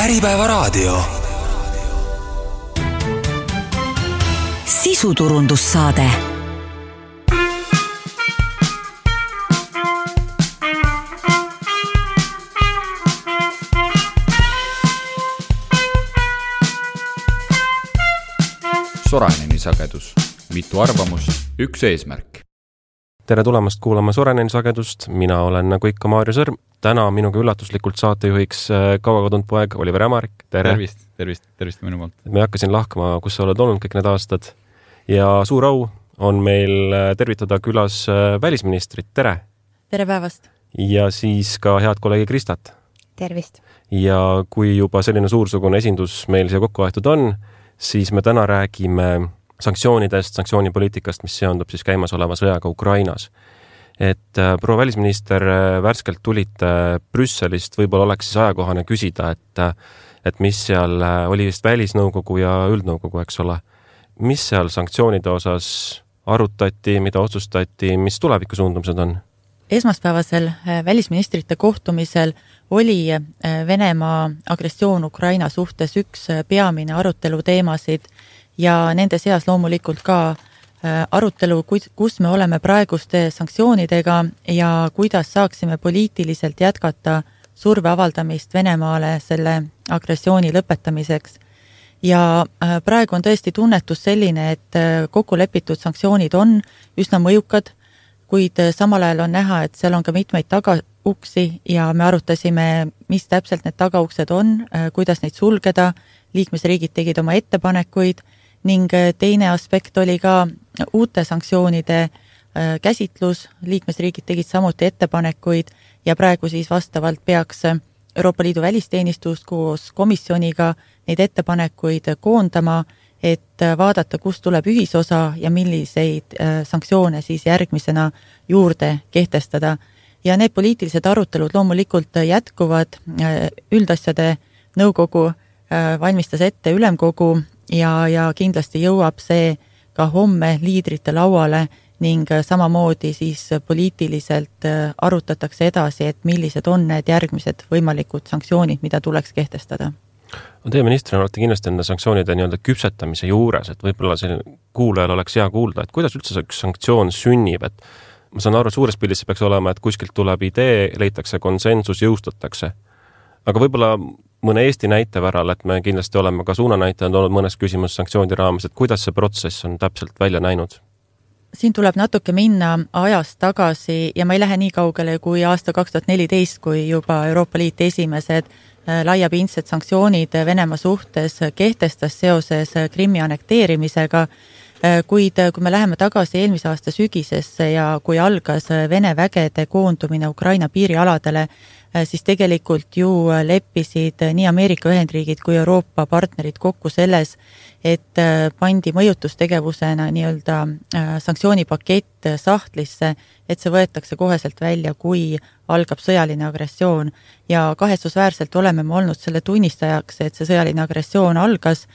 Äripäevaraadio. sisuturundussaade Soraineni sagedus, mitu arvamust, üks eesmärk. Tere tulemast kuulama Soraineni sagedust, mina olen nagu ikka Maarjo Sõrm, täna minuga üllatuslikult saatejuhiks äh, kaua kadunud poeg Oliver Ämarik, tere! tervist, tervist, tervist minu poolt! ma ei hakka siin lahkama, kus sa oled olnud kõik need aastad ja suur au on meil äh, tervitada külas äh, välisministrit, tere! tere päevast! ja siis ka head kolleegi Kristat. tervist! ja kui juba selline suursugune esindus meil siia kokku aetud on, siis me täna räägime sanktsioonidest, sanktsioonipoliitikast, mis seondub siis käimasoleva sõjaga Ukrainas. et äh, proua välisminister, äh, värskelt tulite Brüsselist, võib-olla oleks siis ajakohane küsida, et äh, et mis seal oli vist Välisnõukogu ja Üldnõukogu, eks ole, mis seal sanktsioonide osas arutati, mida otsustati, mis tulevikusuundumused on? esmaspäevasel välisministrite kohtumisel oli Venemaa agressioon Ukraina suhtes üks peamine aruteluteemasid ja nende seas loomulikult ka äh, arutelu, kus me oleme praeguste sanktsioonidega ja kuidas saaksime poliitiliselt jätkata surve avaldamist Venemaale selle agressiooni lõpetamiseks. ja äh, praegu on tõesti tunnetus selline, et äh, kokku lepitud sanktsioonid on üsna mõjukad, kuid samal ajal on näha, et seal on ka mitmeid tagauksi ja me arutasime, mis täpselt need tagauksed on, kuidas neid sulgeda, liikmesriigid tegid oma ettepanekuid ning äh, teine aspekt oli ka uute sanktsioonide äh, käsitlus, liikmesriigid tegid samuti ettepanekuid ja praegu siis vastavalt peaks Euroopa Liidu välisteenistus koos komisjoniga neid ettepanekuid koondama, et vaadata, kust tuleb ühisosa ja milliseid äh, sanktsioone siis järgmisena juurde kehtestada. ja need poliitilised arutelud loomulikult jätkuvad, üldasjade nõukogu valmistas ette ülemkogu ja, ja kindlasti jõuab see ka homme liidrite lauale ning samamoodi siis poliitiliselt äh, arutatakse edasi, et millised on need järgmised võimalikud sanktsioonid, mida tuleks kehtestada no teie ministrina olete kindlasti nende sanktsioonide nii-öelda küpsetamise juures, et võib-olla selline kuulajal oleks hea kuulda, et kuidas üldse see üks sanktsioon sünnib, et ma saan aru, suures pildis see peaks olema, et kuskilt tuleb idee, leitakse konsensus, jõustatakse. Aga võib-olla mõne Eesti näite varal, et me kindlasti oleme ka suunanäitajad olnud mõnes küsimuses sanktsioonide raames, et kuidas see protsess on täpselt välja näinud? siin tuleb natuke minna ajas tagasi ja ma ei lähe nii kaugele kui aasta kaks tuhat neliteist, kui juba Euroopa Liit esimesed äh, laiapindsed sanktsioonid Venemaa suhtes kehtestas seoses Krimmi annekteerimisega, äh, kuid kui me läheme tagasi eelmise aasta sügisesse ja kui algas Vene vägede koondumine Ukraina piirialadele, Äh, siis tegelikult ju äh, leppisid nii Ameerika Ühendriigid kui Euroopa partnerid kokku selles, et äh, pandi mõjutustegevusena nii-öelda sanktsioonipakett sahtlisse, et see võetakse koheselt välja, kui algab sõjaline agressioon. ja kahetsusväärselt oleme me olnud selle tunnistajaks, et see sõjaline agressioon algas,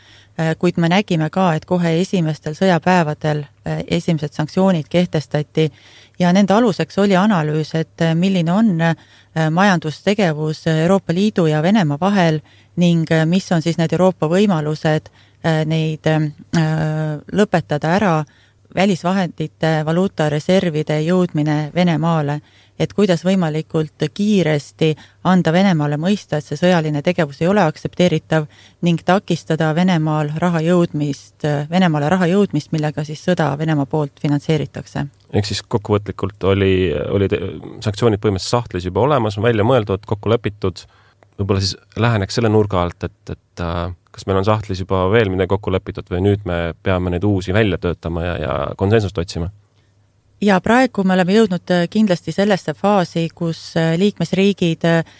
kuid me nägime ka, et kohe esimestel sõjapäevadel esimesed sanktsioonid kehtestati ja nende aluseks oli analüüs, et milline on Äh, majandustegevus Euroopa Liidu ja Venemaa vahel ning äh, mis on siis need Euroopa võimalused äh, neid lõpetada ära, välisvahendite, valuutareservide jõudmine Venemaale et kuidas võimalikult kiiresti anda Venemaale mõista, et see sõjaline tegevus ei ole aktsepteeritav ning takistada Venemaal raha jõudmist, Venemaale raha jõudmist, millega siis sõda Venemaa poolt finantseeritakse. ehk siis kokkuvõtlikult oli, olid sanktsioonid põhimõtteliselt sahtlis juba olemas, välja mõeldud, kokku lepitud, võib-olla siis läheneks selle nurga alt, et, et äh, kas meil on sahtlis juba veel midagi kokku lepitud või nüüd me peame neid uusi välja töötama ja, ja konsensust otsima ja praegu me oleme jõudnud äh, kindlasti sellesse faasi, kus äh, liikmesriigid äh,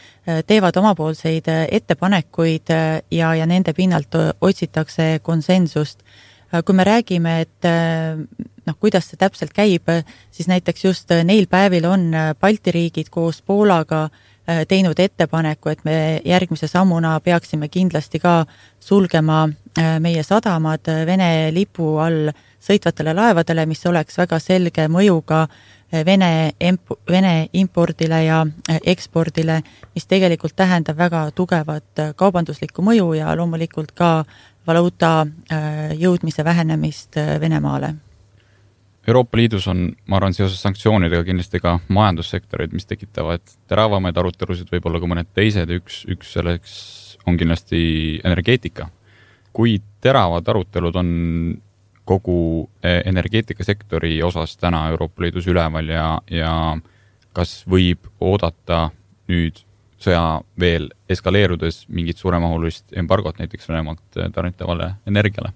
teevad omapoolseid ettepanekuid ja, ja nende pinnalt otsitakse konsensust. kui me räägime, et noh, kuidas see täpselt käib, siis näiteks just neil päevil on Balti riigid koos Poolaga teinud ettepaneku, et me järgmise sammuna peaksime kindlasti ka sulgema meie sadamad Vene lipu all sõitvatele laevadele, mis oleks väga selge mõjuga Vene emp-, Vene impordile ja ekspordile, mis tegelikult tähendab väga tugevat kaubanduslikku mõju ja loomulikult ka valuuta jõudmise vähenemist Venemaale Euroopa Liidus on, ma arvan, seoses sanktsioonidega kindlasti ka majandussektorid, mis tekitavad teravamaid arutelusid, võib-olla ka mõned teised, üks, üks selleks on kindlasti energeetika. kui teravad arutelud on kogu e, energeetikasektori osas täna Euroopa Liidus üleval ja, ja kas võib oodata nüüd sõja veel eskaleerudes mingit suuremahulist embargot näiteks Venemaalt tarnitavale energiale?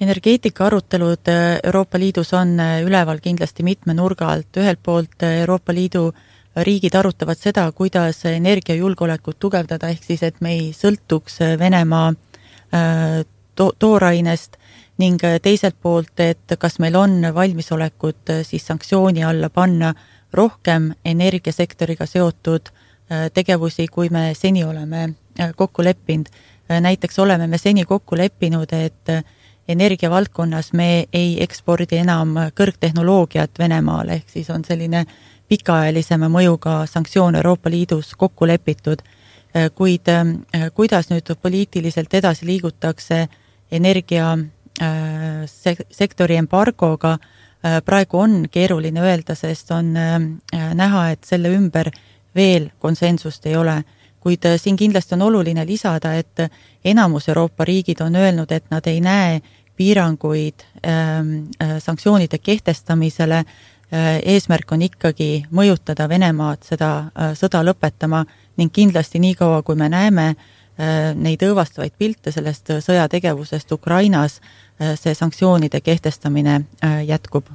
energeetika arutelud äh, Euroopa Liidus on üleval kindlasti mitme nurga alt, ühelt poolt Euroopa Liidu riigid arutavad seda, kuidas energiajulgeolekut tugevdada, ehk siis et me ei sõltuks Venemaa to-, toorainest ning teiselt poolt, et kas meil on valmisolekut siis sanktsiooni alla panna rohkem energiasektoriga seotud tegevusi, kui me seni oleme kokku leppinud. näiteks oleme me seni kokku leppinud, et energiavaldkonnas me ei ekspordi enam kõrgtehnoloogiat Venemaale, ehk siis on selline pikaajalisema mõjuga sanktsioon Euroopa Liidus kokku lepitud, kuid äh, kuidas nüüd poliitiliselt edasi liigutakse energia äh, sektori embargoga, äh, praegu on keeruline öelda, sest on näha, et selle ümber veel konsensust ei ole. Kuid äh, siin kindlasti on oluline lisada, et enamus Euroopa riigid on öelnud, et nad ei näe piiranguid ähm, äh, sanktsioonide kehtestamisele. Äh,, eesmärk on ikkagi mõjutada Venemaad seda äh, sõda lõpetama ning kindlasti niikaua, kui me näeme äh, neid õõvastavaid pilte sellest sõjategevusest Ukrainas, äh, see sanktsioonide kehtestamine jätkub.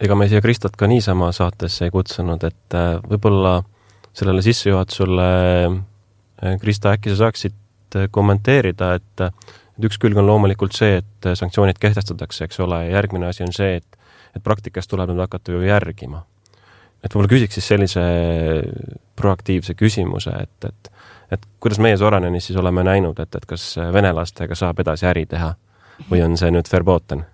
ega me siia Kristot ka niisama saatesse ei kutsunud, et võib-olla äh, sellele sissejuhatusele, äh, Krista, äkki sa saaksid äh, kommenteerida, et et üks külg on loomulikult see, et äh, sanktsioonid kehtestatakse, eks ole, ja järgmine asi on see, et et praktikas tuleb nüüd hakata ju järgima. et võib-olla küsiks siis sellise proaktiivse küsimuse, et, et et kuidas meie Soranenis siis oleme näinud, et, et kas venelastega saab edasi äri teha või on see nüüd verboten?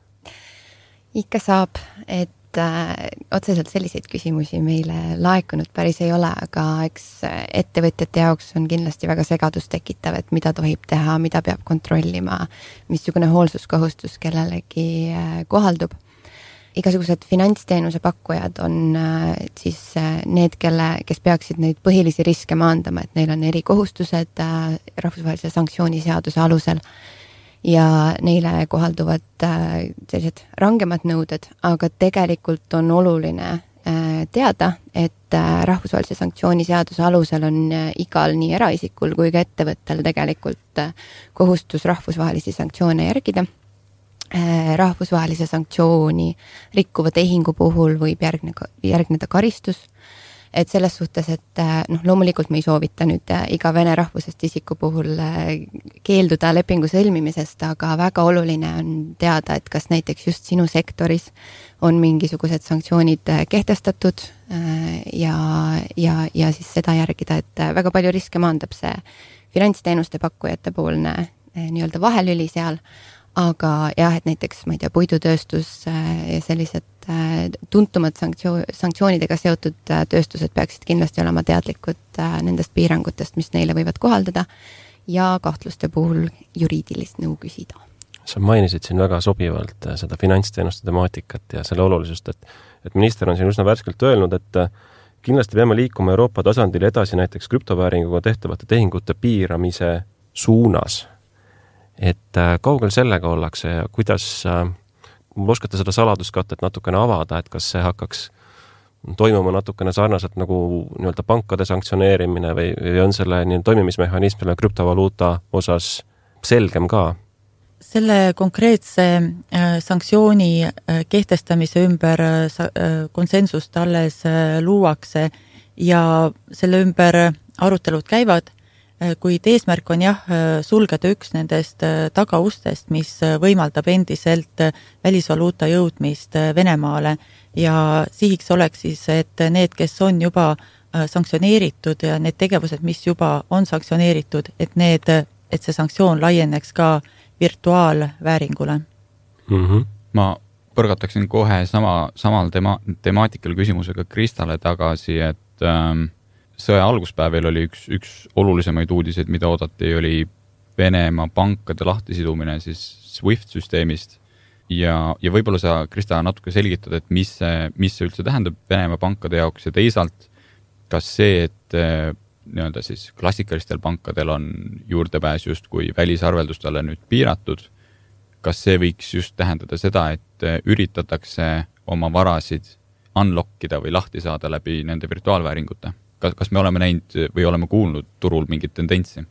ikka saab, et äh, otseselt selliseid küsimusi meile laekunud päris ei ole, aga eks ettevõtjate jaoks on kindlasti väga segadust tekitav, et mida tohib teha, mida peab kontrollima, missugune hoolsuskohustus kellelegi äh, kohaldub. igasugused finantsteenuse pakkujad on äh, siis äh, need, kelle, kes peaksid neid põhilisi riske maandama, et neil on erikohustused äh, rahvusvahelise sanktsiooniseaduse alusel ja neile kohalduvad äh, sellised rangemad nõuded, aga tegelikult on oluline äh, teada, et äh, rahvusvahelise sanktsiooni seaduse alusel on igal nii eraisikul kui ka ettevõttel tegelikult kohustus rahvusvahelisi sanktsioone järgida. rahvusvahelise sanktsiooni rikkuva tehingu puhul võib järgneda, järgneda karistus et selles suhtes, et äh, noh, loomulikult me ei soovita nüüd äh, iga vene rahvusest isiku puhul äh, keelduda lepingu sõlmimisest, aga väga oluline on teada, et kas näiteks just sinu sektoris on mingisugused sanktsioonid kehtestatud ja, ja, ja siis seda järgida, et väga palju riske maandab see finantsteenuste pakkujate poolne nii-öelda vahelüli seal. Aga jah, et näiteks ma ei tea, puidutööstus ja sellised Äh, tuntumad sanktsioon, sanktsioonidega seotud äh, tööstused peaksid kindlasti olema teadlikud äh, nendest piirangutest, mis neile võivad kohaldada ja kahtluste puhul juriidilist nõu küsida. sa mainisid siin väga sobivalt seda finantsteenuste temaatikat ja selle olulisust, et et minister on siin üsna värskelt öelnud, et kindlasti peame liikuma Euroopa tasandil edasi näiteks krüptovääringuga tehtavate tehingute piiramise suunas. et kaugel sellega ollakse ja kuidas äh, oskate seda saladuskatet natukene avada, et kas see hakkaks toimuma natukene sarnaselt nagu nii-öelda pankade sanktsioneerimine või, või on selle nii-öelda toimimismehhanism selle krüptovaluuta osas selgem ka? selle konkreetse äh, sanktsiooni äh, kehtestamise ümber äh, konsensust alles luuakse ja selle ümber arutelud käivad kuid eesmärk on jah, äh, sulgeda üks nendest äh, tagaustest, mis võimaldab endiselt välisvaluuta jõudmist Venemaale ja sihiks oleks siis, et need, kes on juba sanktsioneeritud ja need tegevused, mis juba on sanktsioneeritud, et need, et see sanktsioon laieneks ka virtuaalvääringule mm. -hmm. ma põrgataksin kohe sama, samal tema-, temaatikal küsimusega Kristale tagasi, et ähm, sõja alguspäevil oli üks, üks olulisemaid uudiseid, mida oodati, oli Venemaa pankade lahtisidumine siis SWIFT süsteemist ja, ja võib-olla sa, Krista, natuke selgitad, et mis see, mis see üldse tähendab Venemaa pankade jaoks ja teisalt, kas see, et äh, nii-öelda siis klassikalistel pankadel on juurdepääs justkui välisarveldustele nüüd piiratud, kas see võiks just tähendada seda, et äh, üritatakse oma varasid unlock ida või lahti saada läbi nende virtuaalvääringute? Kas, kas me oleme näinud või oleme kuulnud turul mingit tendentsi?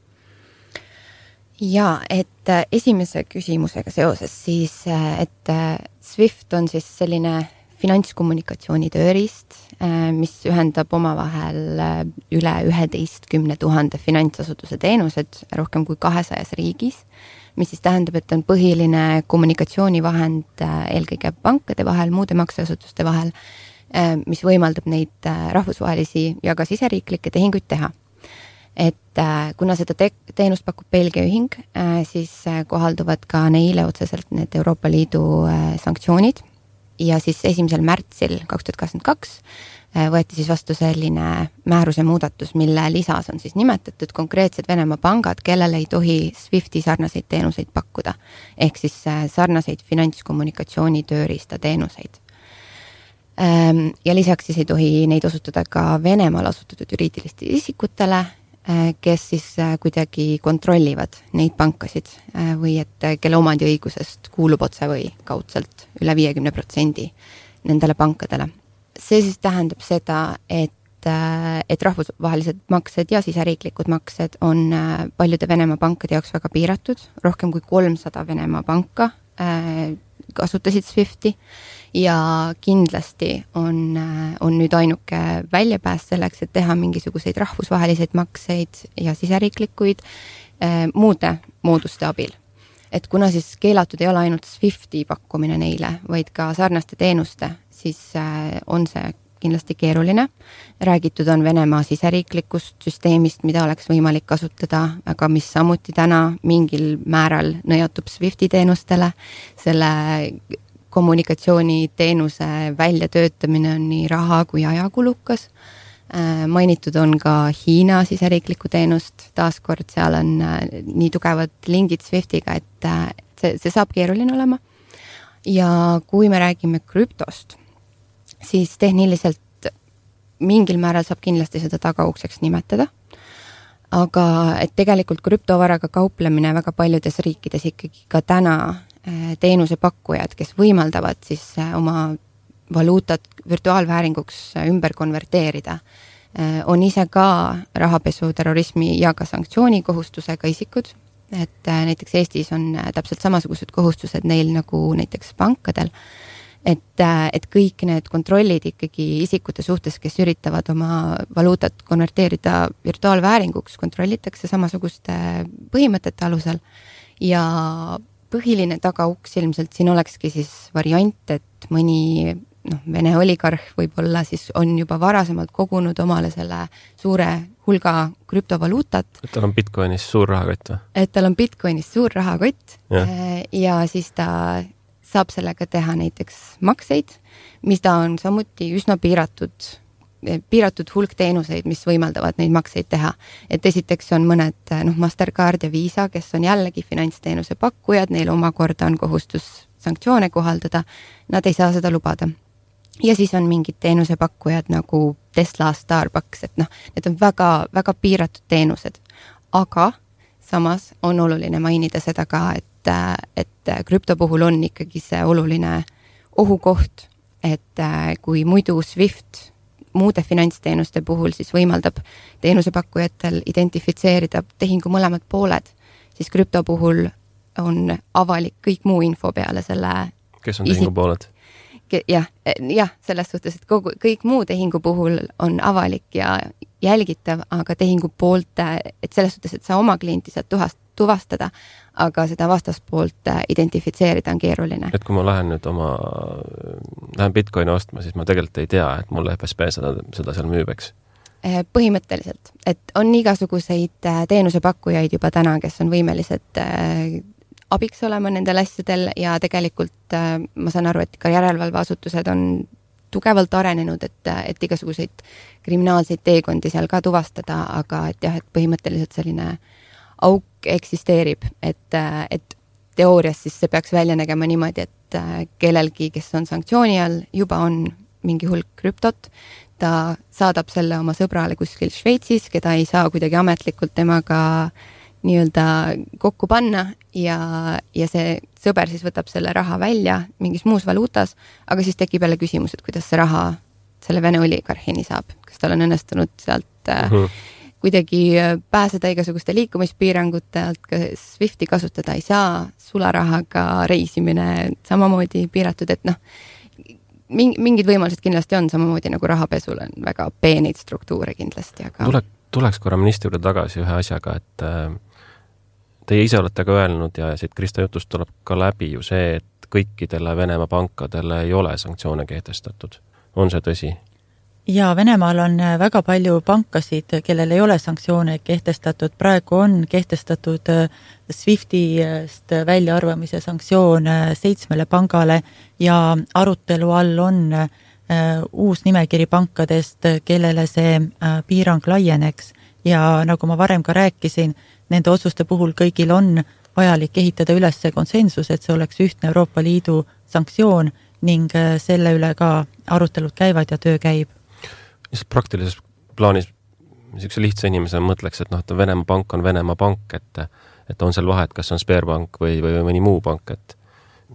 ja et äh, esimese küsimusega seoses siis, äh, et äh, SWIFT on siis selline finantskommunikatsiooni tööriist, mis ühendab omavahel üle üheteistkümne tuhande finantsasutuse teenused rohkem kui kahesajas riigis, mis siis tähendab, et on põhiline kommunikatsioonivahend eelkõige pankade vahel, muude makseasutuste vahel, mis võimaldab neid rahvusvahelisi ja ka siseriiklikke tehinguid teha et äh, kuna seda te teenust pakub Belgia ühing, äh, siis äh, kohalduvad ka neile otseselt need Euroopa Liidu sanktsioonid ja siis esimesel märtsil kaks tuhat kakskümmend kaks võeti siis vastu selline määruse muudatus, mille lisas on siis nimetatud konkreetsed Venemaa pangad, kellele ei tohi SWIFTi sarnaseid teenuseid pakkuda. ehk siis sarnaseid finantskommunikatsiooni tööriista teenuseid. Ähm, ja lisaks siis ei tohi neid osutada ka Venemaal asutatud juriidilistele isikutele Äh, kes siis äh, kuidagi kontrollivad neid pankasid äh, või et kelle omandiõigusest kuulub otse või kaudselt üle viiekümne protsendi nendele pankadele. see siis tähendab seda, et et rahvusvahelised maksed ja siseriiklikud maksed on paljude Venemaa pankade jaoks väga piiratud, rohkem kui kolmsada Venemaa panka kasutasid SWIFTi ja kindlasti on, on nüüd ainuke väljapääs selleks, et teha mingisuguseid rahvusvaheliseid makseid ja siseriiklikuid äh, muude mooduste abil. et kuna siis keelatud ei ole ainult SWIFTi pakkumine neile, vaid ka sarnaste teenuste, siis äh, on see kindlasti keeruline. räägitud on Venemaa siseriiklikust süsteemist, mida oleks võimalik kasutada, aga mis samuti täna mingil määral nõjatub SWIFTi teenustele. selle kommunikatsiooniteenuse väljatöötamine on nii raha kui ajakulukas. Äh, mainitud on ka Hiina siseriiklikku teenust, taaskord seal on äh, nii tugevad lingid SWIFTiga, et äh, see, see saab keeruline olema. ja kui me räägime krüptost, siis tehniliselt mingil määral saab kindlasti seda tagaukseks nimetada. Aga et tegelikult krüptovaraga kauplemine väga paljudes riikides ikkagi ka täna Äh, teenusepakkujad, kes võimaldavad siis äh, oma valuutat virtuaalvääringuks äh, ümber konverteerida, on ise ka rahapesu, terrorismi ja ka sanktsioonikohustusega isikud, et näiteks Eestis on täpselt samasugused kohustused neil nagu näiteks pankadel, et, et kõik need kontrollid ikkagi isikute suhtes, kes üritavad oma valuutat konverteerida virtuaalvääringuks, kontrollitakse samasuguste põhimõtete alusel ja põhiline tagauks ilmselt siin olekski siis variant, et mõni noh, Vene oligarh võib-olla siis on juba varasemalt kogunud omale selle suure hulga krüptovaluutat. et tal on Bitcoinis suur rahakott või? et tal on Bitcoinis suur rahakott ja. Äh, ja siis ta saab sellega teha näiteks makseid, mis ta on samuti üsna piiratud piiratud hulk teenuseid, mis võimaldavad neid makseid teha. et esiteks on mõned noh, Mastercard ja Visa, kes on jällegi finantsteenuse pakkujad, neil omakorda on kohustus sanktsioone kohaldada, nad ei saa seda lubada. ja siis on mingid teenusepakkujad nagu Tesla, Starbucks, et noh, need on väga-väga piiratud teenused. aga samas on oluline mainida seda ka, et, et krüpto puhul on ikkagi see oluline ohukoht, et kui muidu SWIFT muude finantsteenuste puhul siis võimaldab teenusepakkujatel identifitseerida tehingu mõlemad pooled, siis krüpto puhul on avalik kõik muu info peale selle. kes on tehingu pooled? jah, jah, selles suhtes, et kogu, kõik muu tehingu puhul on avalik ja jälgitav, aga tehingu poolte, et selles suhtes, et sa oma klienti saad tuhast, tuvastada, aga seda vastaspoolt äh, identifitseerida on keeruline. et kui ma lähen nüüd oma, lähen Bitcoini ostma, siis ma tegelikult ei tea, et mul FSB seda, seda seal müüb, eks? Äh, põhimõtteliselt, et on igasuguseid äh, teenusepakkujaid juba täna, kes on võimelised abiks olema nendel asjadel ja tegelikult äh, ma saan aru, et ka järelevalveasutused on tugevalt arenenud, et, et igasuguseid kriminaalseid teekondi seal ka tuvastada, aga et jah, et põhimõtteliselt selline auk eksisteerib, et, et teoorias siis see peaks välja nägema niimoodi, et kellelgi, kes on sanktsiooni all, juba on mingi hulk krüptot, ta saadab selle oma sõbrale kuskil Šveitsis, keda ei saa kuidagi ametlikult temaga nii-öelda kokku panna ja, ja see sõber siis võtab selle raha välja mingis muus valuutas, aga siis tekib jälle küsimus, et kuidas see raha selle Vene oligarhini saab, kas tal on õnnestunud sealt mm -hmm. Kuidagi pääseda igasuguste liikumispiirangute alt, ka SWIFTi kasutada ei saa, sularahaga reisimine samamoodi piiratud, et noh, mingi, mingid võimalused kindlasti on, samamoodi nagu rahapesul on väga peeneid struktuure kindlasti, aga tule, tuleks korra ministri juurde tagasi ühe asjaga, et äh, teie ise olete ka öelnud ja siit Krista jutust tuleb ka läbi ju see, et kõikidele Venemaa pankadele ei ole sanktsioone kehtestatud. on see tõsi? Jaa, Venemaal on äh, väga palju pankasid, kellel ei ole sanktsioone kehtestatud, praegu on kehtestatud äh, SWIFTist väljaarvamise sanktsioon äh, seitsmele pangale ja arutelu all on uus nimekiri pankadest, kellele see piirang laieneks. Ja nagu ma varem ka rääkisin, nende otsuste puhul kõigil on vajalik ehitada üles see konsensus, et see oleks ühtne Euroopa Liidu sanktsioon ning selle üle ka arutelud käivad ja töö käib lihtsalt praktilises plaanis niisuguse lihtsa inimesena mõtleks, et noh, et Venemaa pank on Venemaa pank, et et on seal vahet, kas on Sberbank või, või mõni muu pank, et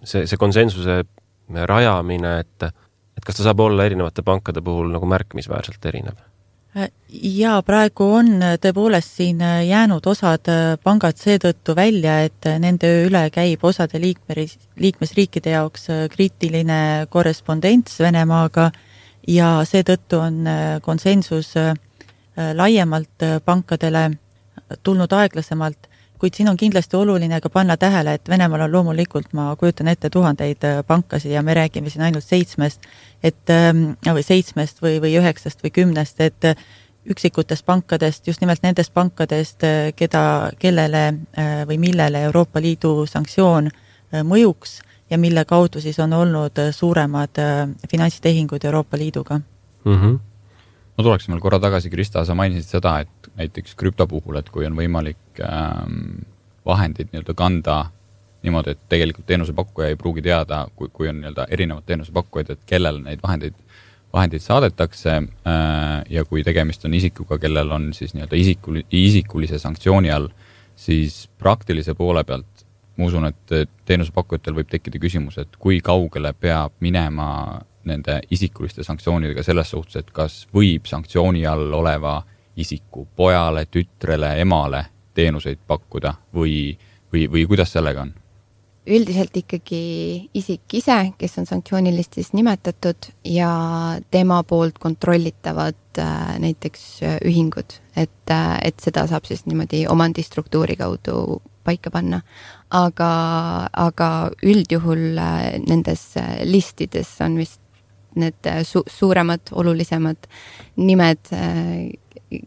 see, see konsensuse rajamine, et et kas ta saab olla erinevate pankade puhul nagu märkimisväärselt erinev? jaa, praegu on tõepoolest siin jäänud osad pangad seetõttu välja, et nende üle käib osade liikmeris, liikmesriikide jaoks kriitiline korrespondents Venemaaga ja seetõttu on äh, konsensus äh, laiemalt äh, pankadele tulnud aeglasemalt, kuid siin on kindlasti oluline ka panna tähele, et Venemaal on loomulikult, ma kujutan ette, tuhandeid pankasid ja me räägime siin ainult seitsmest, et ähm, või seitsmest või, või üheksast või kümnest, et üksikutest pankadest, just nimelt nendest pankadest, keda, kellele või millele Euroopa Liidu sanktsioon mõjuks ja mille kaudu siis on olnud äh, suuremad äh, finantstehingud Euroopa Liiduga mm. -hmm. ma tuleksin veel korra tagasi, Krista, sa mainisid seda, et näiteks krüpto puhul, et kui on võimalik ähm, vahendeid nii-öelda kanda niimoodi, et tegelikult teenusepakkuja ei pruugi teada, kui, kui on nii-öelda erinevad teenusepakkujaid, et kellele neid vahendeid, vahendeid saadetakse äh, ja kui tegemist on isikuga, kellel on siis nii-öelda isikul, isikulise sanktsiooni all, siis praktilise poole pealt ma usun, et teenusepakkujatel võib tekkida küsimus, et kui kaugele peab minema nende isikuliste sanktsioonidega selles suhtes, et kas võib sanktsiooni all oleva isiku pojale, tütrele, emale teenuseid pakkuda või, või, või kuidas sellega on? üldiselt ikkagi isik ise, kes on sanktsioonilistis nimetatud ja tema poolt kontrollitavad äh, näiteks äh, ühingud, et, äh, et seda saab siis niimoodi omandistruktuuri kaudu paika panna aga, aga üldjuhul äh, nendes äh, listides on vist need äh, su-, suuremad, olulisemad nimed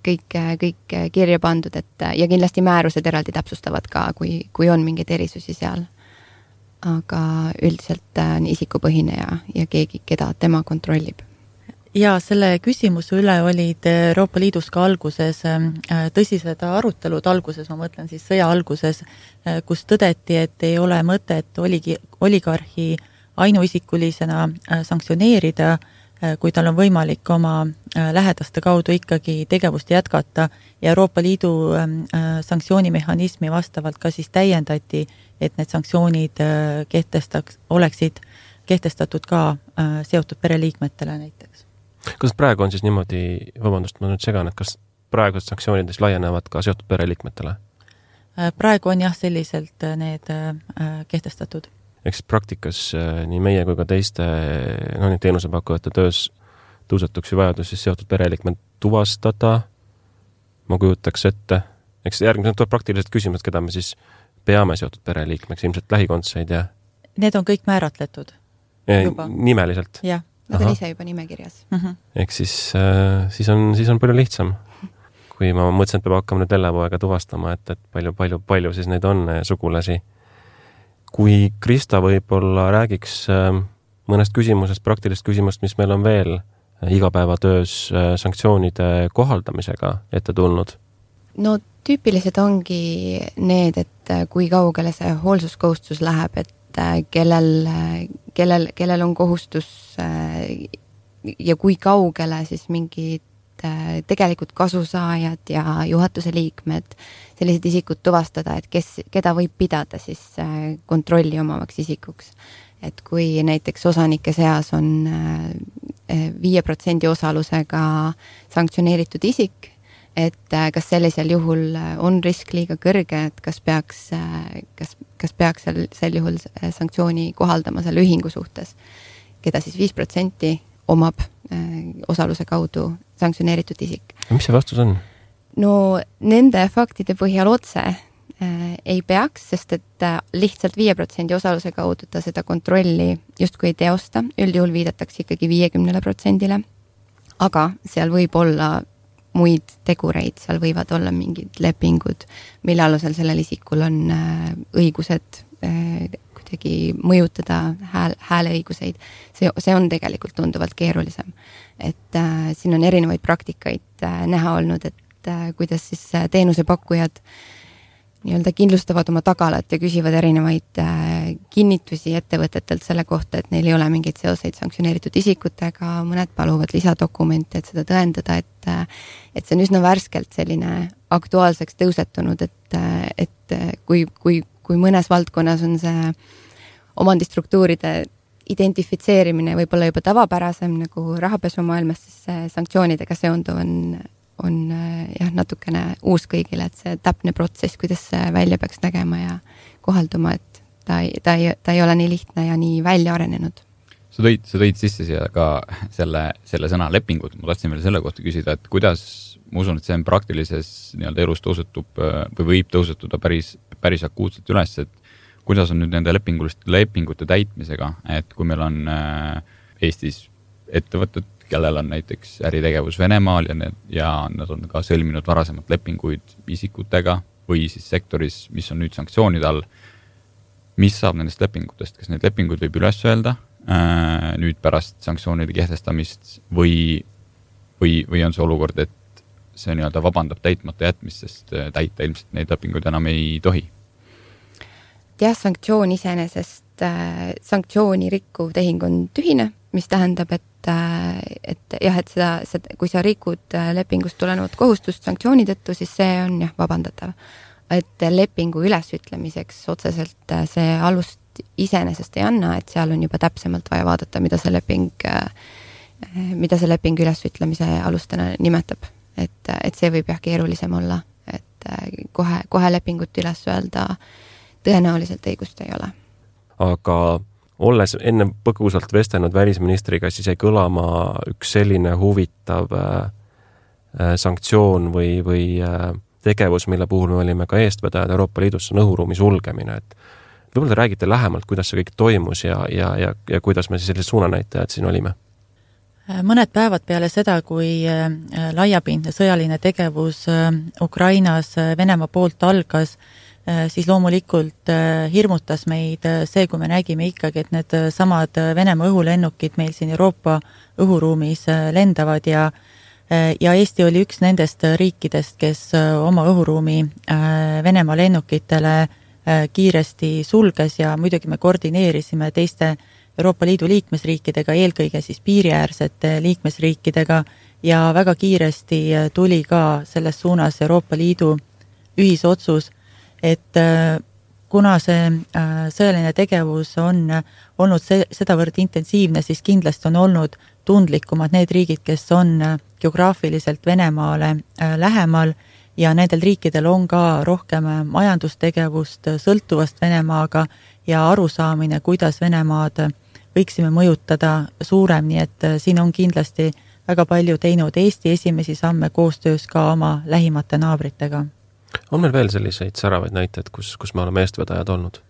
kõik, kõik kirja pandud, et ja kindlasti määrused eraldi täpsustavad ka, kui, kui on mingeid erisusi seal. aga üldiselt on isikupõhine ja, ja keegi, keda tema kontrollib ja selle küsimuse üle olid Euroopa Liidus ka alguses äh, tõsised arutelud, alguses ma mõtlen siis sõja alguses, äh, kus tõdeti, et ei ole mõtet oligi, oligarhi ainuisikulisena äh, sanktsioneerida, kui tal on võimalik oma lähedaste kaudu ikkagi tegevust jätkata. Ja Euroopa Liidu sanktsioonimehhanismi vastavalt ka siis täiendati, et need sanktsioonid kehtestaks, oleksid kehtestatud ka seotud pereliikmetele näiteks kas praegu on siis niimoodi, vabandust, ma nüüd segan, et kas praegused sanktsioonid siis laienevad ka seotud pereliikmetele? Äh, praegu on jah, selliselt äh, need äh, kehtestatud. siis praktikas nii meie kui ka teiste noh, nii teenusepakkujate töös tõusetuks ju vajadus siis seotud pereliikmed tuvastada, ma kujutaks ette, eks järgmisena tuleb praktilised küsimused, keda me siis peame seotud pereliikmeks, ilmselt lähikondseid ja Need on kõik määratletud nimeliselt? jah Nad on ise juba nimekirjas mm. -hmm. ehk siis äh,, siis on, siis on palju lihtsam. kui ma mõtlesin, et peab hakkama nüüd Ellepoega tuvastama, et, et palju, palju, palju siis neid on, sugulasi. kui Krista võib-olla räägiks mõnest küsimusest, praktilisest küsimusest, mis meil on veel igapäevatöös sanktsioonide kohaldamisega ette tulnud? no tüüpilised ongi need, et kui kaugele see hoolsuskohustus läheb, et kellel, kellel, kellel on kohustus ja kui kaugele siis mingid äh, tegelikult kasusaajad ja juhatuse liikmed, sellised isikud tuvastada, et kes, keda võib pidada siis äh, kontrolli omavaks isikuks. et kui näiteks osanike seas on äh, viie protsendi osalusega sanktsioneeritud isik, et kas sellisel juhul on risk liiga kõrge, et kas peaks, kas, kas peaks sel, sel juhul sanktsiooni kohaldama selle ühingu suhtes, keda siis viis protsenti omab äh, osaluse kaudu sanktsioneeritud isik. mis see vastus on? no nende faktide põhjal otse äh, ei peaks, sest et äh, lihtsalt viie protsendi osaluse kaudu ta seda kontrolli justkui ei teosta, üldjuhul viidatakse ikkagi viiekümnele protsendile. aga seal võib olla muid tegureid, seal võivad olla mingid lepingud, mille alusel sellel isikul on õigused kuidagi mõjutada hääl, hääleõiguseid, see, see on tegelikult tunduvalt keerulisem. et äh, siin on erinevaid praktikaid äh, näha olnud, et äh, kuidas siis äh, teenusepakkujad nii-öelda kindlustavad oma tagalat ja küsivad erinevaid äh, kinnitusi ettevõtetelt selle kohta, et neil ei ole mingeid seoseid sanktsioneeritud isikutega, mõned paluvad lisadokumente, et seda tõendada, et äh, et see on üsna värskelt selline aktuaalseks tõusetunud, et, äh, et kui, kui, kui mõnes valdkonnas on see omandistruktuuride identifitseerimine võib olla juba tavapärasem nagu rahapesumaailmas, siis sanktsioonidega seonduv on, on jah, natukene uus kõigile, et see täpne protsess, kuidas see välja peaks nägema ja kohalduma, et ta ei, ta ei, ta ei ole nii lihtne ja nii välja arenenud. sa tõid, sa tõid sisse siia ka selle, selle sõna lepingud, ma tahtsin veel selle kohta küsida, et kuidas, ma usun, et see on praktilises nii-öelda elus tõusetub või võib tõusetuda päris, päris akuutselt üles, et kuidas on nüüd nende lepinguliste, lepingute täitmisega, et kui meil on äh, Eestis ettevõtted, kellel on näiteks äritegevus Venemaal ja need ja nad on ka sõlminud varasemalt lepinguid isikutega või siis sektoris, mis on nüüd sanktsioonide all. mis saab nendest lepingutest, kas neid lepinguid võib üles öelda äh, nüüd pärast sanktsioonide kehtestamist või, või, või on see olukord, et see nii-öelda vabandab täitmata jätmist, sest äh, täita ilmselt neid lepinguid enam ei tohi jah, sanktsioon iseenesest äh,, sanktsiooni rikkuv tehing on tühine, mis tähendab, et et jah, et seda, seda, kui sa rikud äh, lepingust tulenevat kohustust sanktsiooni tõttu, siis see on jah, vabandatav. et lepingu ülesütlemiseks otseselt äh, see alust iseenesest ei anna, et seal on juba täpsemalt vaja vaadata, mida see leping äh,, mida see leping ülesütlemise alustena nimetab. et, et see võib jah, keerulisem olla, et äh, kohe, kohe lepingut üles öelda äh, tõenäoliselt õigust ei ole. aga olles enne põgusalt vestelnud välisministriga, siis jäi kõlama üks selline huvitav äh, äh, sanktsioon või, või äh, tegevus, mille puhul me olime ka eestvedajad Euroopa Liidus, see on õhuruumi sulgemine, et võib-olla te räägite lähemalt, kuidas see kõik toimus ja, ja, ja, ja kuidas me sellised suunanäitajad siin olime? mõned päevad peale seda, kui laiapindne sõjaline tegevus Ukrainas Venemaa poolt algas, siis loomulikult äh, hirmutas meid äh, see, kui me nägime ikkagi, et needsamad Venemaa õhulennukid meil siin Euroopa õhuruumis lendavad ja ja Eesti oli üks nendest riikidest, kes oma õhuruumi Venemaa lennukitele kiiresti sulges ja muidugi me koordineerisime teiste Euroopa Liidu liikmesriikidega, eelkõige siis piiriäärsete liikmesriikidega ja väga kiiresti tuli ka selles suunas Euroopa Liidu ühisotsus et äh, kuna see äh, sõjaline tegevus on olnud see, sedavõrd intensiivne, siis kindlasti on olnud tundlikumad need riigid, kes on äh, geograafiliselt Venemaale lähemal ja nendel riikidel on ka rohkem majandustegevust sõltuvast Venemaaga ja arusaamine, kuidas Venemaad võiksime mõjutada suurem, nii et siin on kindlasti väga palju teinud Eesti esimesi samme koostöös ka oma lähimate naabritega on meil veel selliseid säravaid näiteid, kus, kus me oleme eestvedajad olnud?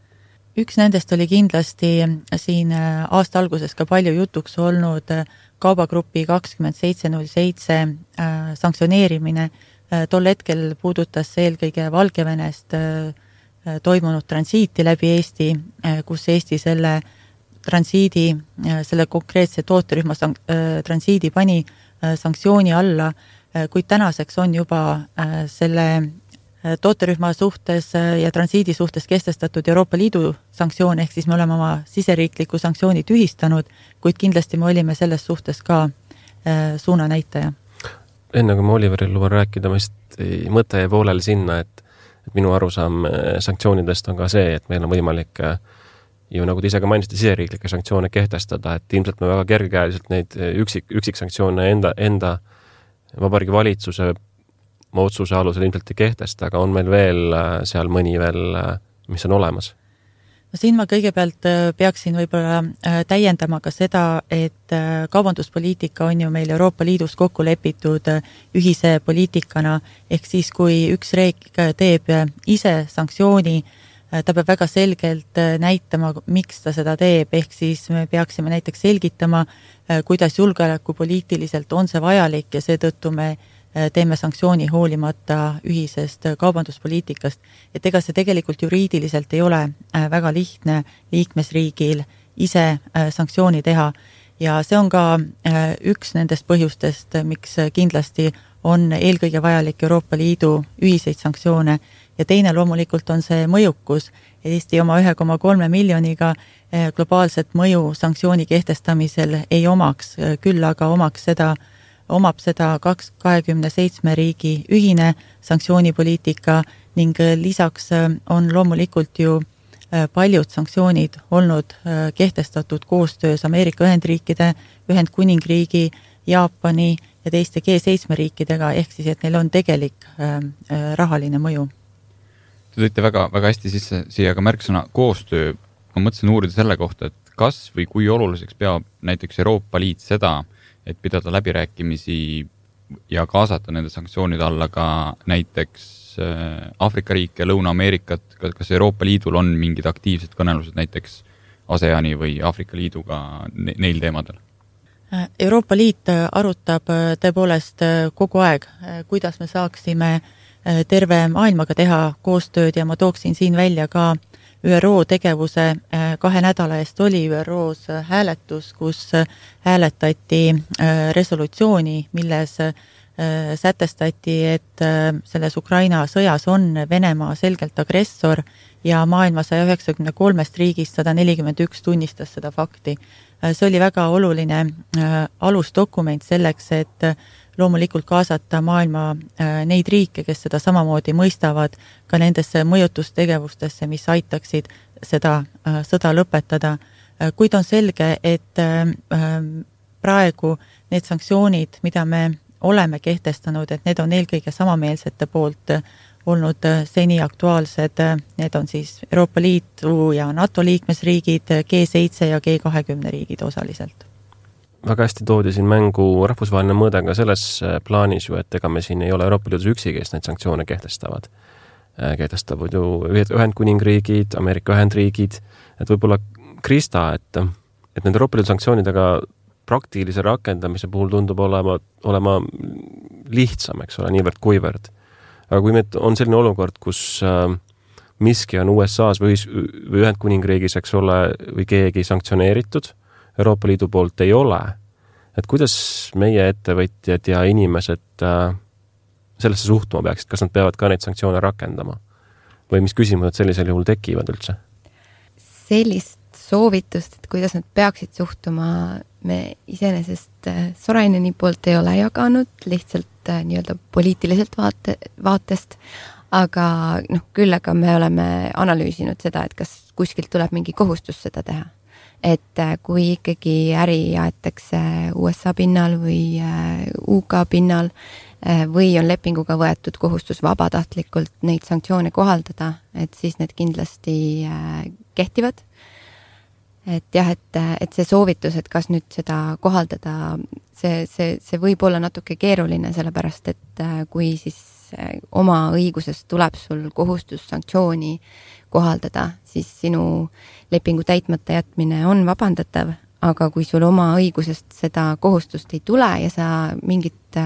üks nendest oli kindlasti siin äh, aasta alguses ka palju jutuks olnud äh, kaubagrupi kakskümmend seitse null seitse äh, sanktsioneerimine. tol hetkel puudutas see eelkõige Valgevenest toimunud transiiti läbi Eesti, kus Eesti selle transiidi, selle konkreetse tooterühma sank-, transiidi pani sanktsiooni alla, kuid tänaseks on juba selle tooterühma suhtes ja transiidi suhtes kehtestatud Euroopa Liidu sanktsioon, ehk siis me oleme oma siseriikliku sanktsiooni tühistanud, kuid kindlasti me olime selles suhtes ka suunanäitaja. enne kui ma Oliveril luban rääkida, ma lihtsalt, mõte jäi pooleli sinna, et et minu arusaam sanktsioonidest on ka see, et meil on võimalik ju nagu te ise ka mainisite, siseriiklikke sanktsioone kehtestada, et ilmselt me väga kergekäeliselt neid üksik, üksiksanktsioone enda, enda Vabariigi Valitsuse otsuse alusel ilmselt ei kehtesta, aga on meil veel äh, seal mõni veel, äh, mis on olemas? no siin ma kõigepealt äh, peaksin võib-olla täiendama ka seda, et kaubanduspoliitika on ju meil Euroopa Liidus kokku lepitud ühise poliitikana, ehk siis, kui üks riik teeb ise sanktsiooni, ta peab väga selgelt näitama, miks ta seda teeb, ehk siis me peaksime näiteks selgitama, kuidas julgeolekupoliitiliselt on see vajalik ja seetõttu me Äh, teeme sanktsiooni hoolimata ühisest kaubanduspoliitikast, et ega see tegelikult juriidiliselt ei ole äh, väga lihtne liikmesriigil ise äh, sanktsiooni teha. Ja see on ka üks nendest põhjustest, miks kindlasti on eelkõige vajalik Euroopa Liidu ühiseid sanktsioone. Ja teine loomulikult on see mõjukus. Eesti oma ühe koma kolme miljoniga globaalset mõju sanktsiooni kehtestamisel ei omaks, küll aga omaks seda äh, omab seda kaks, kahekümne seitsme riigi ühine sanktsioonipoliitika ning äh, lisaks äh, on loomulikult ju äh, paljud sanktsioonid olnud kehtestatud koostöös Ameerika Ühendriikide, Ühendkuningriigi, Jaapani ja teiste G7 riikidega, ehk siis et neil on tegelik rahaline mõju. Te tõite väga, väga hästi sisse siia ka märksõna koostöö. ma mõtlesin uurida selle kohta, et kas või kui oluliseks peab näiteks Euroopa Liit seda, et pidada läbirääkimisi ja kaasata nende sanktsioonide alla ka näiteks äh, Aafrika riike, Lõuna-Ameerikat, kas Euroopa Liidul on mingid aktiivsed kõnelused näiteks ASEAN-i või Aafrika Liiduga neil teemadel? Euroopa Liit arutab äh, tõepoolest äh, kogu aeg, kuidas me saaksime terve maailmaga teha koostööd ja ma tooksin siin välja ka äh, ÜRO tegevuse äh, kahe nädala eest oli ÜRO-s äh, hääletus, kus äh, hääletati resolutsiooni, milles sätestati, et selles Ukraina sõjas on Venemaa selgelt agressor ja maailma saja üheksakümne kolmest riigist sada nelikümmend üks tunnistas seda fakti. see oli väga oluline alusdokument selleks, et loomulikult kaasata maailma äh, neid riike, kes seda samamoodi mõistavad, ka nendesse mõjutustegevustesse, mis aitaksid seda äh, sõda lõpetada. Äh, kuid on selge, et praegu need sanktsioonid, mida me oleme kehtestanud, et need on eelkõige samameelsete poolt olnud seni aktuaalsed, need on siis Euroopa Liidu ja NATO liikmesriigid, G7 ja G20 riigid osaliselt väga hästi toodi siin mängu rahvusvaheline mõõde ka selles äh, plaanis ju, et ega me siin ei ole Euroopa Liidus üksi, kes neid sanktsioone kehtestavad. Äh, kehtestavad ju Ühendkuningriigid, Ameerika Ühendriigid, et võib-olla Krista, et, et nende Euroopa Liidu sanktsioonidega praktilise rakendamise puhul tundub olema, olema lihtsam, eks ole, niivõrd-kuivõrd. aga kui nüüd on selline olukord, kus äh, miski on USA-s või, või Ühendkuningriigis, eks ole, või keegi sanktsioneeritud Euroopa Liidu poolt ei ole. et kuidas meie ettevõtjad ja inimesed äh, sellesse suhtuma peaksid, kas nad peavad ka neid sanktsioone rakendama? või mis küsimused sellisel juhul tekivad üldse? sellist soovitust, et kuidas nad peaksid suhtuma, me iseenesest äh, Soraineni poolt ei ole jaganud, lihtsalt äh, nii-öelda poliitiliselt vaate, vaatest, aga noh, küll aga me oleme analüüsinud seda, et kas kuskilt tuleb mingi kohustus seda teha et äh, kui ikkagi äri aetakse USA pinnal või äh, UK pinnal äh, või on lepinguga võetud kohustus vabatahtlikult neid sanktsioone kohaldada, et siis need kindlasti kehtivad. et jah, et, et see soovitus, et kas nüüd seda kohaldada, see, see, see võib olla natuke keeruline, sellepärast et kui siis oma õigusest tuleb sul kohustus sanktsiooni kohaldada, siis sinu lepingu täitmata jätmine on vabandatav, aga kui sul oma õigusest seda kohustust ei tule ja sa mingit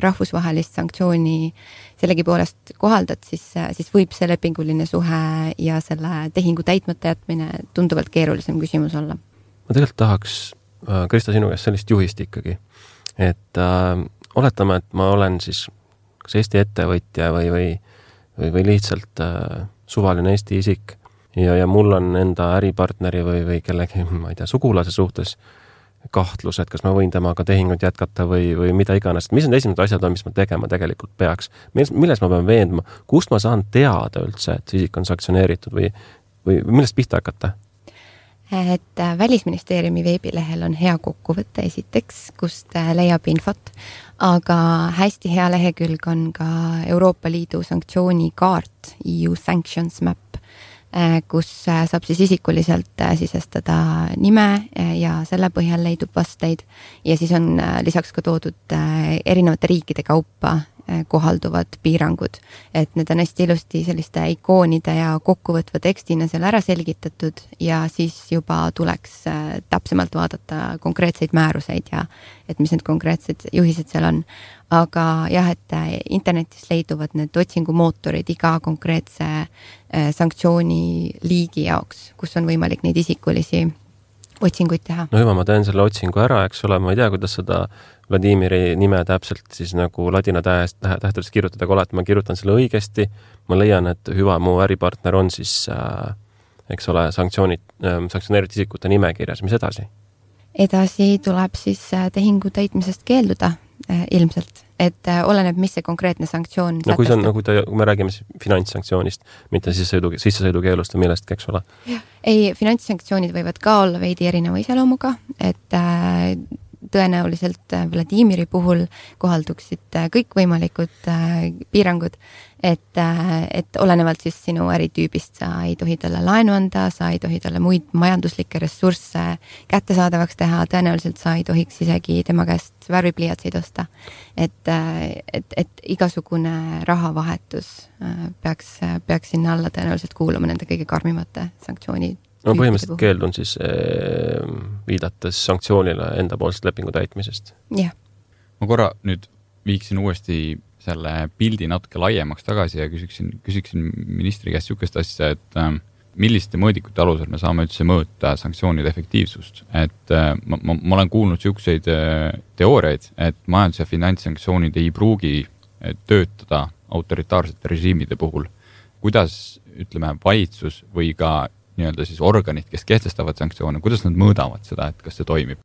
rahvusvahelist sanktsiooni sellegipoolest kohaldad, siis, siis võib see lepinguline suhe ja selle tehingu täitmata jätmine tunduvalt keerulisem küsimus olla. ma tegelikult tahaks, Krista, sinu käest sellist juhist ikkagi, et äh, oletame, et ma olen siis kas Eesti ettevõtja või, või, või, või lihtsalt äh, suvaline Eesti isik. Ja, ja mul on enda äripartneri või, või kellegi, ma ei tea, sugulase suhtes kahtlus, et kas ma võin temaga tehingut jätkata või, või mida iganes, mis need esimesed asjad on, mis ma tegema tegelikult peaks, milles, milles ma pean veenduma, kust ma saan teada üldse, et see isik on sanktsioneeritud või, või millest pihta hakata? Et äh, Välisministeeriumi veebilehel on hea kokkuvõte esiteks, kust äh, leiab infot, aga hästi hea lehekülg on ka Euroopa Liidu sanktsioonikaart, EU Sanctions Map, äh, kus saab siis isikuliselt sisestada nime ja selle põhjal leidub vasteid. Ja siis on lisaks ka toodud erinevate riikide kaupa kohalduvad piirangud. et need on hästi ilusti selliste ikoonide ja kokkuvõtva tekstina seal ära selgitatud ja siis juba tuleks eh, täpsemalt vaadata konkreetseid määruseid ja et mis need konkreetsed juhised seal on. aga jah, et eh, internetis leiduvad need otsingumootorid iga konkreetse sanktsiooni liigi jaoks, kus on võimalik neid isikulisi otsinguid teha. no juba, ma teen selle otsingu ära, eks ole, ma ei tea, kuidas seda Vladimiri nime täpselt siis nagu ladina tähes, tähtedest kirjutada, aga olete, ma kirjutan selle õigesti, ma leian, et hüva, mu äripartner on siis äh, eks ole, sanktsioonid äh,, sanktsioneeritud isikute nimekirjas, mis edasi? edasi tuleb siis äh, tehingu täitmisest keelduda äh, ilmselt, et äh, oleneb, mis see konkreetne sanktsioon no kui see on, nagu ta, kui me räägime siis finantssanktsioonist, mitte sissesõidu, sissesõidukkeelust või millestki, eks ole? ei, finantssanktsioonid võivad ka olla veidi erineva iseloomuga, et äh, tõenäoliselt äh, Vladimiri puhul kohalduksid äh, kõikvõimalikud äh, piirangud, et, et olenevalt siis sinu äritüübist sa ei tohi talle laenu anda, sa ei tohi talle muid majanduslikke ressursse kättesaadavaks teha, tõenäoliselt sa ei tohiks isegi tema käest värvipliiatseid osta. et, et, et igasugune rahavahetus peaks, peaks sinna alla tõenäoliselt kuuluma nende kõige karmimate sanktsioonid no põhimõtteliselt keeldun siis äh, viidates sanktsioonile endapoolsest lepingu täitmisest. jah. ma korra nüüd viiksin uuesti selle pildi natuke laiemaks tagasi ja küsiksin, küsiksin ministri käest niisugust asja, et äh, milliste mõõdikute alusel me saame üldse mõõta sanktsioonide efektiivsust, et äh, ma, ma, ma olen kuulnud niisuguseid äh, teooriaid, et majandus- ja finantssanktsioonid ei pruugi töötada autoritaarsete režiimide puhul. kuidas ütleme, valitsus või ka nii-öelda siis organid, kes kehtestavad sanktsioone, kuidas nad mõõdavad seda, et kas see toimib?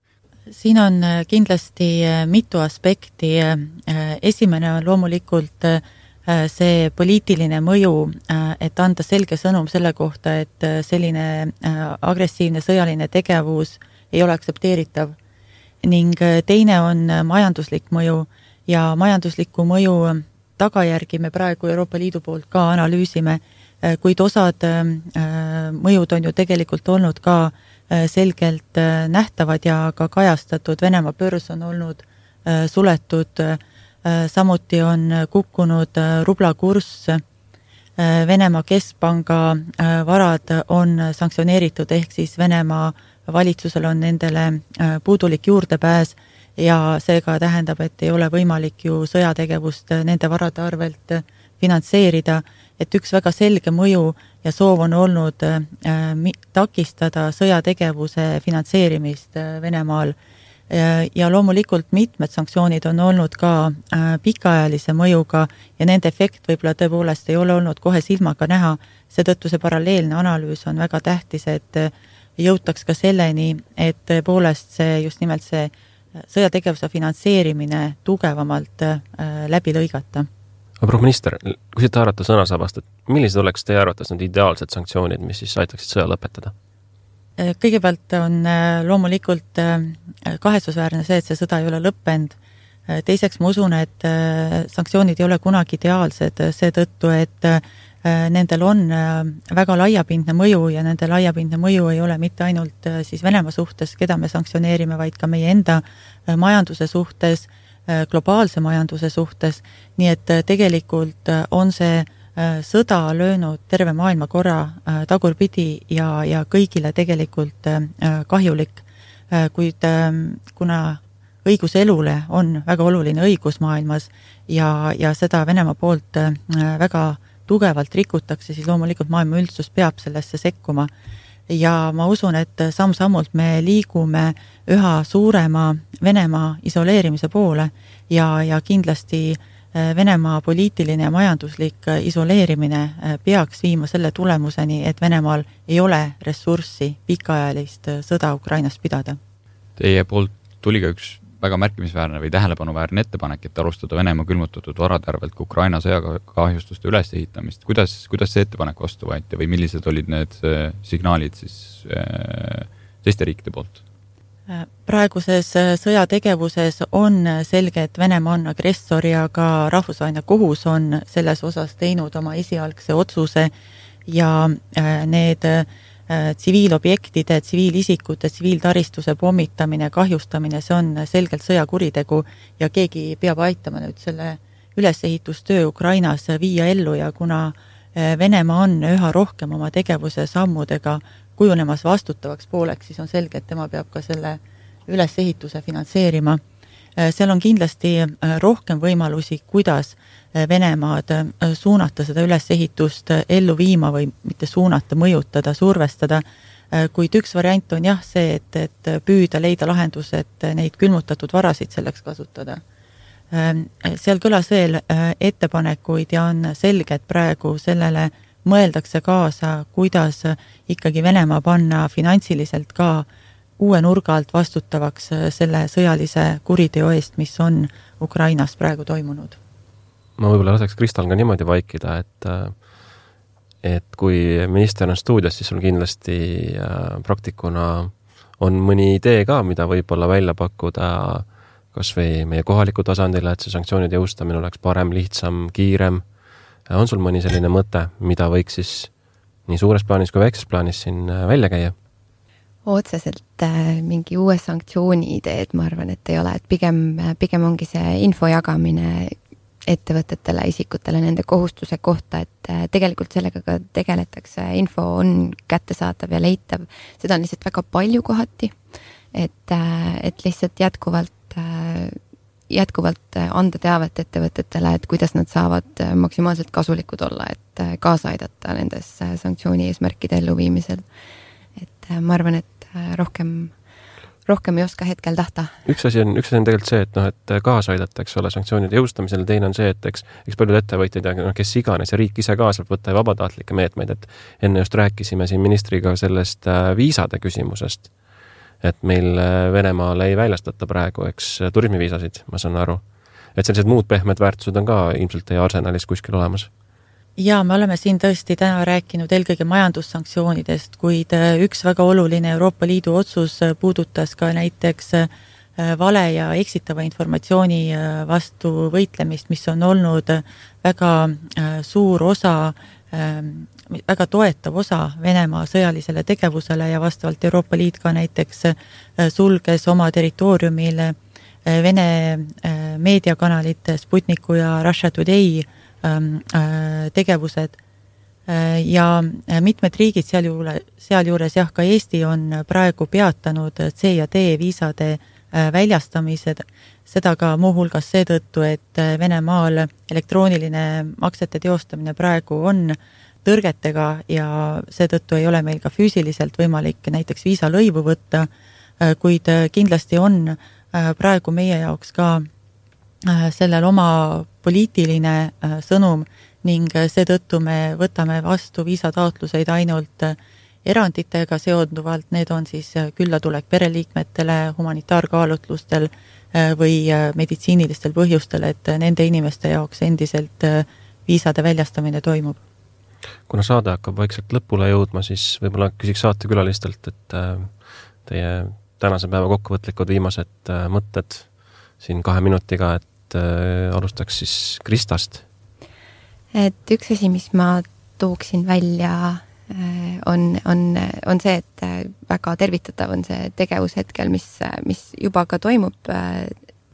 siin on äh, kindlasti äh, mitu aspekti, äh, esimene on loomulikult see poliitiline mõju, et anda selge sõnum selle kohta, et selline agressiivne sõjaline tegevus ei ole aktsepteeritav. ning teine on majanduslik mõju ja majandusliku mõju tagajärgi me praegu Euroopa Liidu poolt ka analüüsime kuid osad äh, äh, mõjud on ju tegelikult olnud ka selgelt nähtavad ja ka kajastatud, Venemaa börs on olnud suletud, samuti on kukkunud rubla kurss, Venemaa Keskpanga varad on sanktsioneeritud, ehk siis Venemaa valitsusel on nendele puudulik juurdepääs ja seega tähendab, et ei ole võimalik ju sõjategevust nende varade arvelt finantseerida et üks väga selge mõju ja soov on olnud äh, takistada sõjategevuse finantseerimist äh, Venemaal äh,. ja loomulikult mitmed sanktsioonid on olnud ka äh, pikaajalise mõjuga ja nende efekt võib-olla tõepoolest ei ole olnud kohe silmaga näha, seetõttu see paralleelne analüüs on väga tähtis, et äh, jõutaks ka selleni, et tõepoolest see, just nimelt see äh, sõjategevuse finantseerimine tugevamalt läbi lõigata aga proua minister, kui siit haarata sõnasabast, et millised oleks teie arvates need ideaalsed sanktsioonid, mis siis aitaksid sõja lõpetada? Äh, kõigepealt on äh, loomulikult äh, kahetsusväärne see, et see sõda ei ole lõppenud. teiseks ma usun, et sanktsioonid ei ole kunagi ideaalsed seetõttu, et nendel on väga laiapindne mõju ja nende laiapindne mõju ei ole mitte ainult siis Venemaa suhtes, keda me sanktsioneerime, vaid ka meie enda majanduse suhtes globaalse majanduse suhtes, nii et äh, tegelikult äh, on see sõda löönud terve maailmakorra tagurpidi ja, ja kõigile tegelikult kahjulik. kuid kuna õigus elule on väga oluline õigus maailmas ja, ja seda Venemaa poolt väga tugevalt rikutakse, siis loomulikult maailma üldsus peab sellesse sekkuma. ja ma usun, et samm-sammult me liigume üha suurema Venemaa isoleerimise poole ja, ja kindlasti äh, Venemaa poliitiline ja majanduslik isoleerimine äh, peaks viima selle tulemuseni, et Venemaal ei ole ressurssi pikaajalist sõda Ukrainas pidada. Teie poolt tuli ka üks väga märkimisväärne või tähelepanuväärne ettepanek, et alustada Venemaa külmutatud varade arvelt ka Ukraina sõjakahjustuste ülesehitamist. kuidas, kuidas see ettepanek vastu võeti või millised olid need signaalid siis teiste riikide poolt? Äh, praeguses sõjategevuses on selge, et Venemaa on agressor ja ka rahvusvaheline kohus on selles osas teinud oma esialgse otsuse ja need äh, Äh, tsiviilobjektide, tsiviilisikute, tsiviiltaristuse pommitamine, kahjustamine, see on selgelt sõjakuritegu ja keegi peab aitama nüüd selle ülesehitustöö Ukrainas viia ellu ja kuna äh, Venemaa on üha rohkem oma tegevuse sammudega kujunemas vastutavaks pooleks, siis on selge, et tema peab ka selle ülesehituse finantseerima. Äh, seal on kindlasti rohkem võimalusi, kuidas Venemaad äh, suunata seda ülesehitust äh, ellu viima või mitte suunata, mõjutada, survestada, äh, kuid üks variant on jah, see, et, et püüda leida lahendus, et neid külmutatud varasid selleks kasutada. Ähm, seal kõlas veel ettepanekuid ja on selge, et praegu sellele mõeldakse kaasa, kuidas ikkagi Venemaa panna finantsiliselt ka uue nurga alt vastutavaks selle sõjalise kuriteo eest, mis on Ukrainas praegu toimunud ma võib-olla laseks Kristal ka niimoodi vaikida, et et kui minister on stuudios, siis sul kindlasti äh, praktikuna on mõni idee ka, mida võib-olla välja pakkuda kas või meie kohalikul tasandil, et see sanktsioonide jõustamine oleks parem, lihtsam, kiirem. on sul mõni selline mõte, mida võiks siis nii suures plaanis kui väikses plaanis siin äh, välja käia? otseselt äh, mingi uue sanktsiooni ideed, ma arvan, et ei ole, et pigem, pigem ongi see info jagamine ettevõtetele, isikutele nende kohustuse kohta, et äh, tegelikult sellega ka tegeletakse, info on kättesaadav ja leitav, seda on lihtsalt väga palju kohati. et, äh, et lihtsalt jätkuvalt, äh, jätkuvalt anda teavet ettevõtetele, et kuidas nad saavad maksimaalselt kasulikud olla, et kaasa aidata nendes sanktsiooni eesmärkide elluviimisel. et ma arvan, et rohkem rohkem ei oska hetkel tahta. üks asi on, üks asi on tegelikult see, et noh, et kaasa aidata, eks ole, sanktsioonide jõustamisele, teine on see, et eks, eks paljud ettevõtjad ja noh, kes iganes ja riik ise ka saab võtta vabatahtlikke meetmeid, et enne just rääkisime siin ministriga sellest äh, viisade küsimusest. Et meil äh, Venemaale ei väljastata praegu, eks, turismiviisasid, ma saan aru. et sellised muud pehmed väärtused on ka ilmselt teie arsenalis kuskil olemas jaa, me oleme siin tõesti täna rääkinud eelkõige majandussanktsioonidest, kuid äh, üks väga oluline Euroopa Liidu otsus äh, puudutas ka näiteks äh, vale ja eksitava informatsiooni vastu võitlemist, mis on olnud väga suur osa, ähm, väga toetav osa Venemaa sõjalisele tegevusele ja vastavalt Euroopa Liit ka näiteks sulges oma territooriumil Vene meediakanalid Sputniku ja Russia Today äh, tegevused. Äh, ja äh, mitmed riigid sealjuures, sealjuures jah, ka Eesti on praegu peatanud C ja D viisade väljastamised, seda ka muuhulgas seetõttu, et Venemaal elektrooniline maksete teostamine praegu on tõrgetega ja seetõttu ei ole meil ka füüsiliselt võimalik näiteks viisalõivu võtta, kuid kindlasti on praegu meie jaoks ka sellel oma poliitiline äh, sõnum ning äh, seetõttu me võtame vastu viisataotluseid ainult äh, eranditega seonduvalt, need on siis küllatulek pereliikmetele humanitaarkaalutlustel või meditsiinilistel põhjustel, et nende inimeste jaoks endiselt viisade väljastamine toimub. kuna saade hakkab vaikselt lõpule jõudma, siis võib-olla küsiks saatekülalistelt, et teie tänase päeva kokkuvõtlikud viimased mõtted siin kahe minutiga, et äh, alustaks siis Kristast. et üks asi, mis ma tooksin välja, äh, on, on, on see, et äh, väga tervitatav on see tegevus hetkel, mis, mis juba ka toimub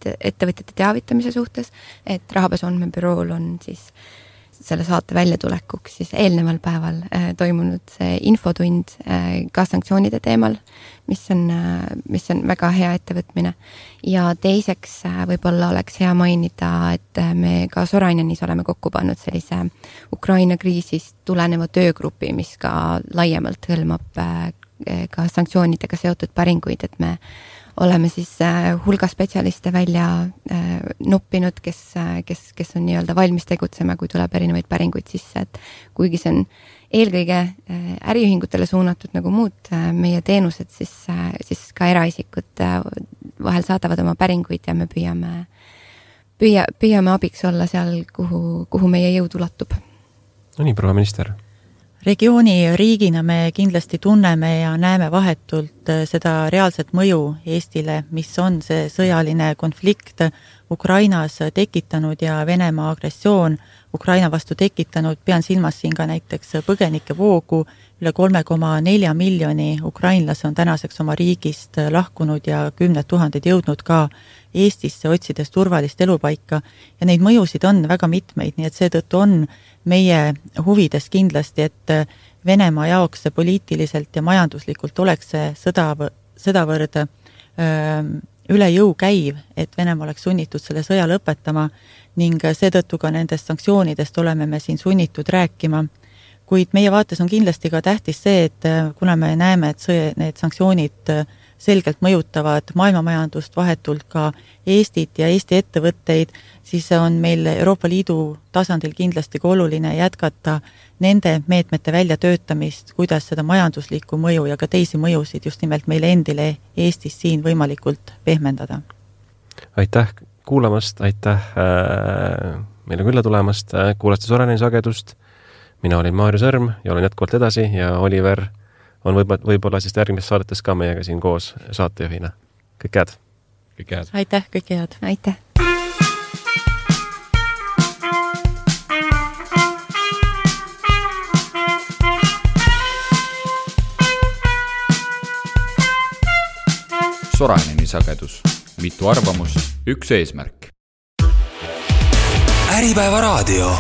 ettevõtjate teavitamise suhtes, et rahapesu andmebürool on siis selle saate väljatulekuks siis eelneval päeval äh, toimunud see infotund äh, ka sanktsioonide teemal, mis on, mis on väga hea ettevõtmine. ja teiseks võib-olla oleks hea mainida, et me ka Sorainjanis oleme kokku pannud sellise Ukraina kriisist tuleneva töögrupi, mis ka laiemalt hõlmab ka sanktsioonidega seotud päringuid, et me oleme siis äh, hulga spetsialiste välja äh, nuppinud, kes, äh, kes, kes on nii-öelda valmis tegutsema, kui tuleb erinevaid päringuid sisse, et kuigi see on eelkõige äriühingutele suunatud nagu muud meie teenused, siis, siis ka eraisikud vahel saadavad oma päringuid ja me püüame, püüa, püüame abiks olla seal, kuhu, kuhu meie jõud ulatub. no nii, proua minister regiooni riigina me kindlasti tunneme ja näeme vahetult äh, seda reaalset mõju Eestile, mis on see sõjaline konflikt Ukrainas tekitanud ja Venemaa agressioon Ukraina vastu tekitanud, pean silmas siin ka näiteks põgenikevoogu, üle kolme koma nelja miljoni ukrainlase on tänaseks oma riigist lahkunud ja kümned tuhanded jõudnud ka Eestisse, otsides turvalist elupaika. Ja neid mõjusid on väga mitmeid, nii et seetõttu on meie huvides kindlasti, et Venemaa jaoks see poliitiliselt ja majanduslikult oleks see sõda, sedavõrd öö, üle jõu käiv, et Venemaa oleks sunnitud selle sõja lõpetama ning seetõttu ka nendest sanktsioonidest oleme me siin sunnitud rääkima. kuid meie vaates on kindlasti ka tähtis see, et kuna me näeme, et see, need sanktsioonid selgelt mõjutavad maailmamajandust, vahetult ka Eestit ja Eesti ettevõtteid, siis on meil Euroopa Liidu tasandil kindlasti ka oluline jätkata nende meetmete väljatöötamist, kuidas seda majanduslikku mõju ja ka teisi mõjusid just nimelt meile endile Eestis siin võimalikult pehmendada. aitäh kuulamast, aitäh äh, meile külla tulemast äh,, kuulaste Soreni sagedust, mina olin Maarja Sõrm ja olen jätkuvalt edasi ja Oliver on võib-olla, võib-olla siis järgmises saadetes ka meiega siin koos saatejuhina. kõike head! kõike head! aitäh, kõike head! aitäh! Soraineni sagedus, mitu arvamust, üks eesmärk. Äripäeva raadio